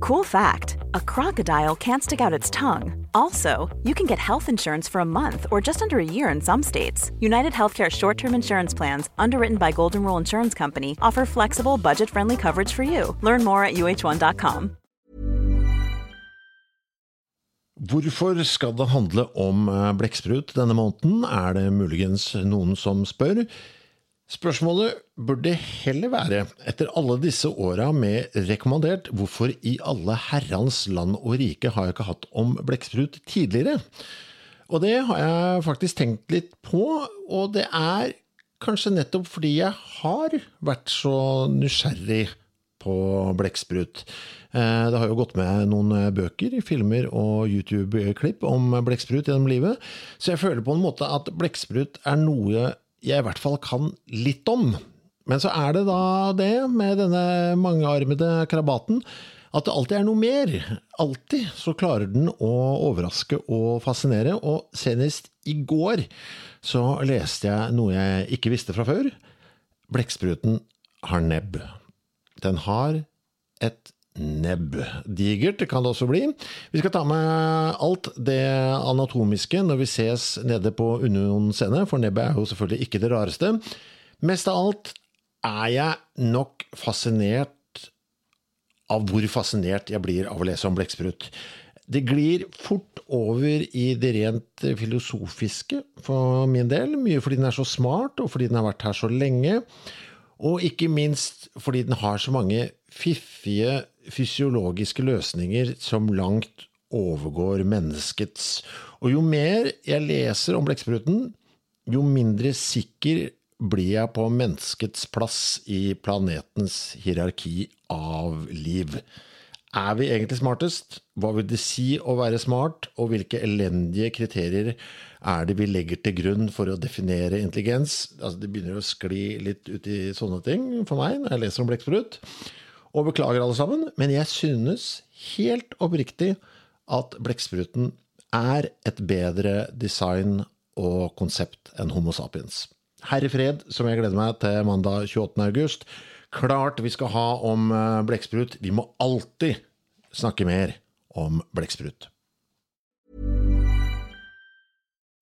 Cool fact a crocodile can't stick out its tongue. Also, you can get health insurance for a month or just under a year in some states. United Healthcare short term insurance plans, underwritten by Golden Rule Insurance Company, offer flexible, budget friendly coverage for you. Learn more at uh1.com. Hvorfor skal det handle om eh, blekksprut denne måneden, er det muligens noen som spør. Spørsmålet burde heller være, etter alle disse åra med rekommandert, hvorfor i alle herrens land og rike har jeg ikke hatt om blekksprut tidligere? Og det har jeg faktisk tenkt litt på, og det er kanskje nettopp fordi jeg har vært så nysgjerrig på blekksprut. Eh, det har jo gått med noen bøker, filmer og YouTube-klipp om blekksprut gjennom livet, så jeg føler på en måte at blekksprut er noe jeg i hvert fall kan litt om. Men så er det da det, med denne mangearmede krabaten, at det alltid er noe mer. Alltid så klarer den å overraske og fascinere, og senest i går så leste jeg noe jeg ikke visste fra før. Blekkspruten har nebb. Den har et nebb. Digert kan det også bli. Vi skal ta med alt det anatomiske når vi ses nede på Union scene, for nebbet er jo selvfølgelig ikke det rareste. Mest av alt er jeg nok fascinert av hvor fascinert jeg blir av å lese om blekksprut. Det glir fort over i det rent filosofiske for min del, mye fordi den er så smart, og fordi den har vært her så lenge, og ikke minst fordi den har så mange fiffige fysiologiske løsninger som langt overgår menneskets. Og jo mer jeg leser om blekkspruten, jo mindre sikker blir jeg på menneskets plass i planetens hierarki av liv. Er vi egentlig smartest? Hva vil det si å være smart, og hvilke elendige kriterier er det vi legger til grunn for å definere intelligens? Altså, det begynner å skli litt ut i sånne ting for meg når jeg leser om blekksprut. Og beklager, alle sammen, men jeg synes helt oppriktig at blekkspruten er et bedre design og konsept enn Homo sapiens. Herre fred, som jeg gleder meg til mandag 28. august. Klart vi skal ha om eh, blekksprut. Vi må alltid snakke mer om blekksprut.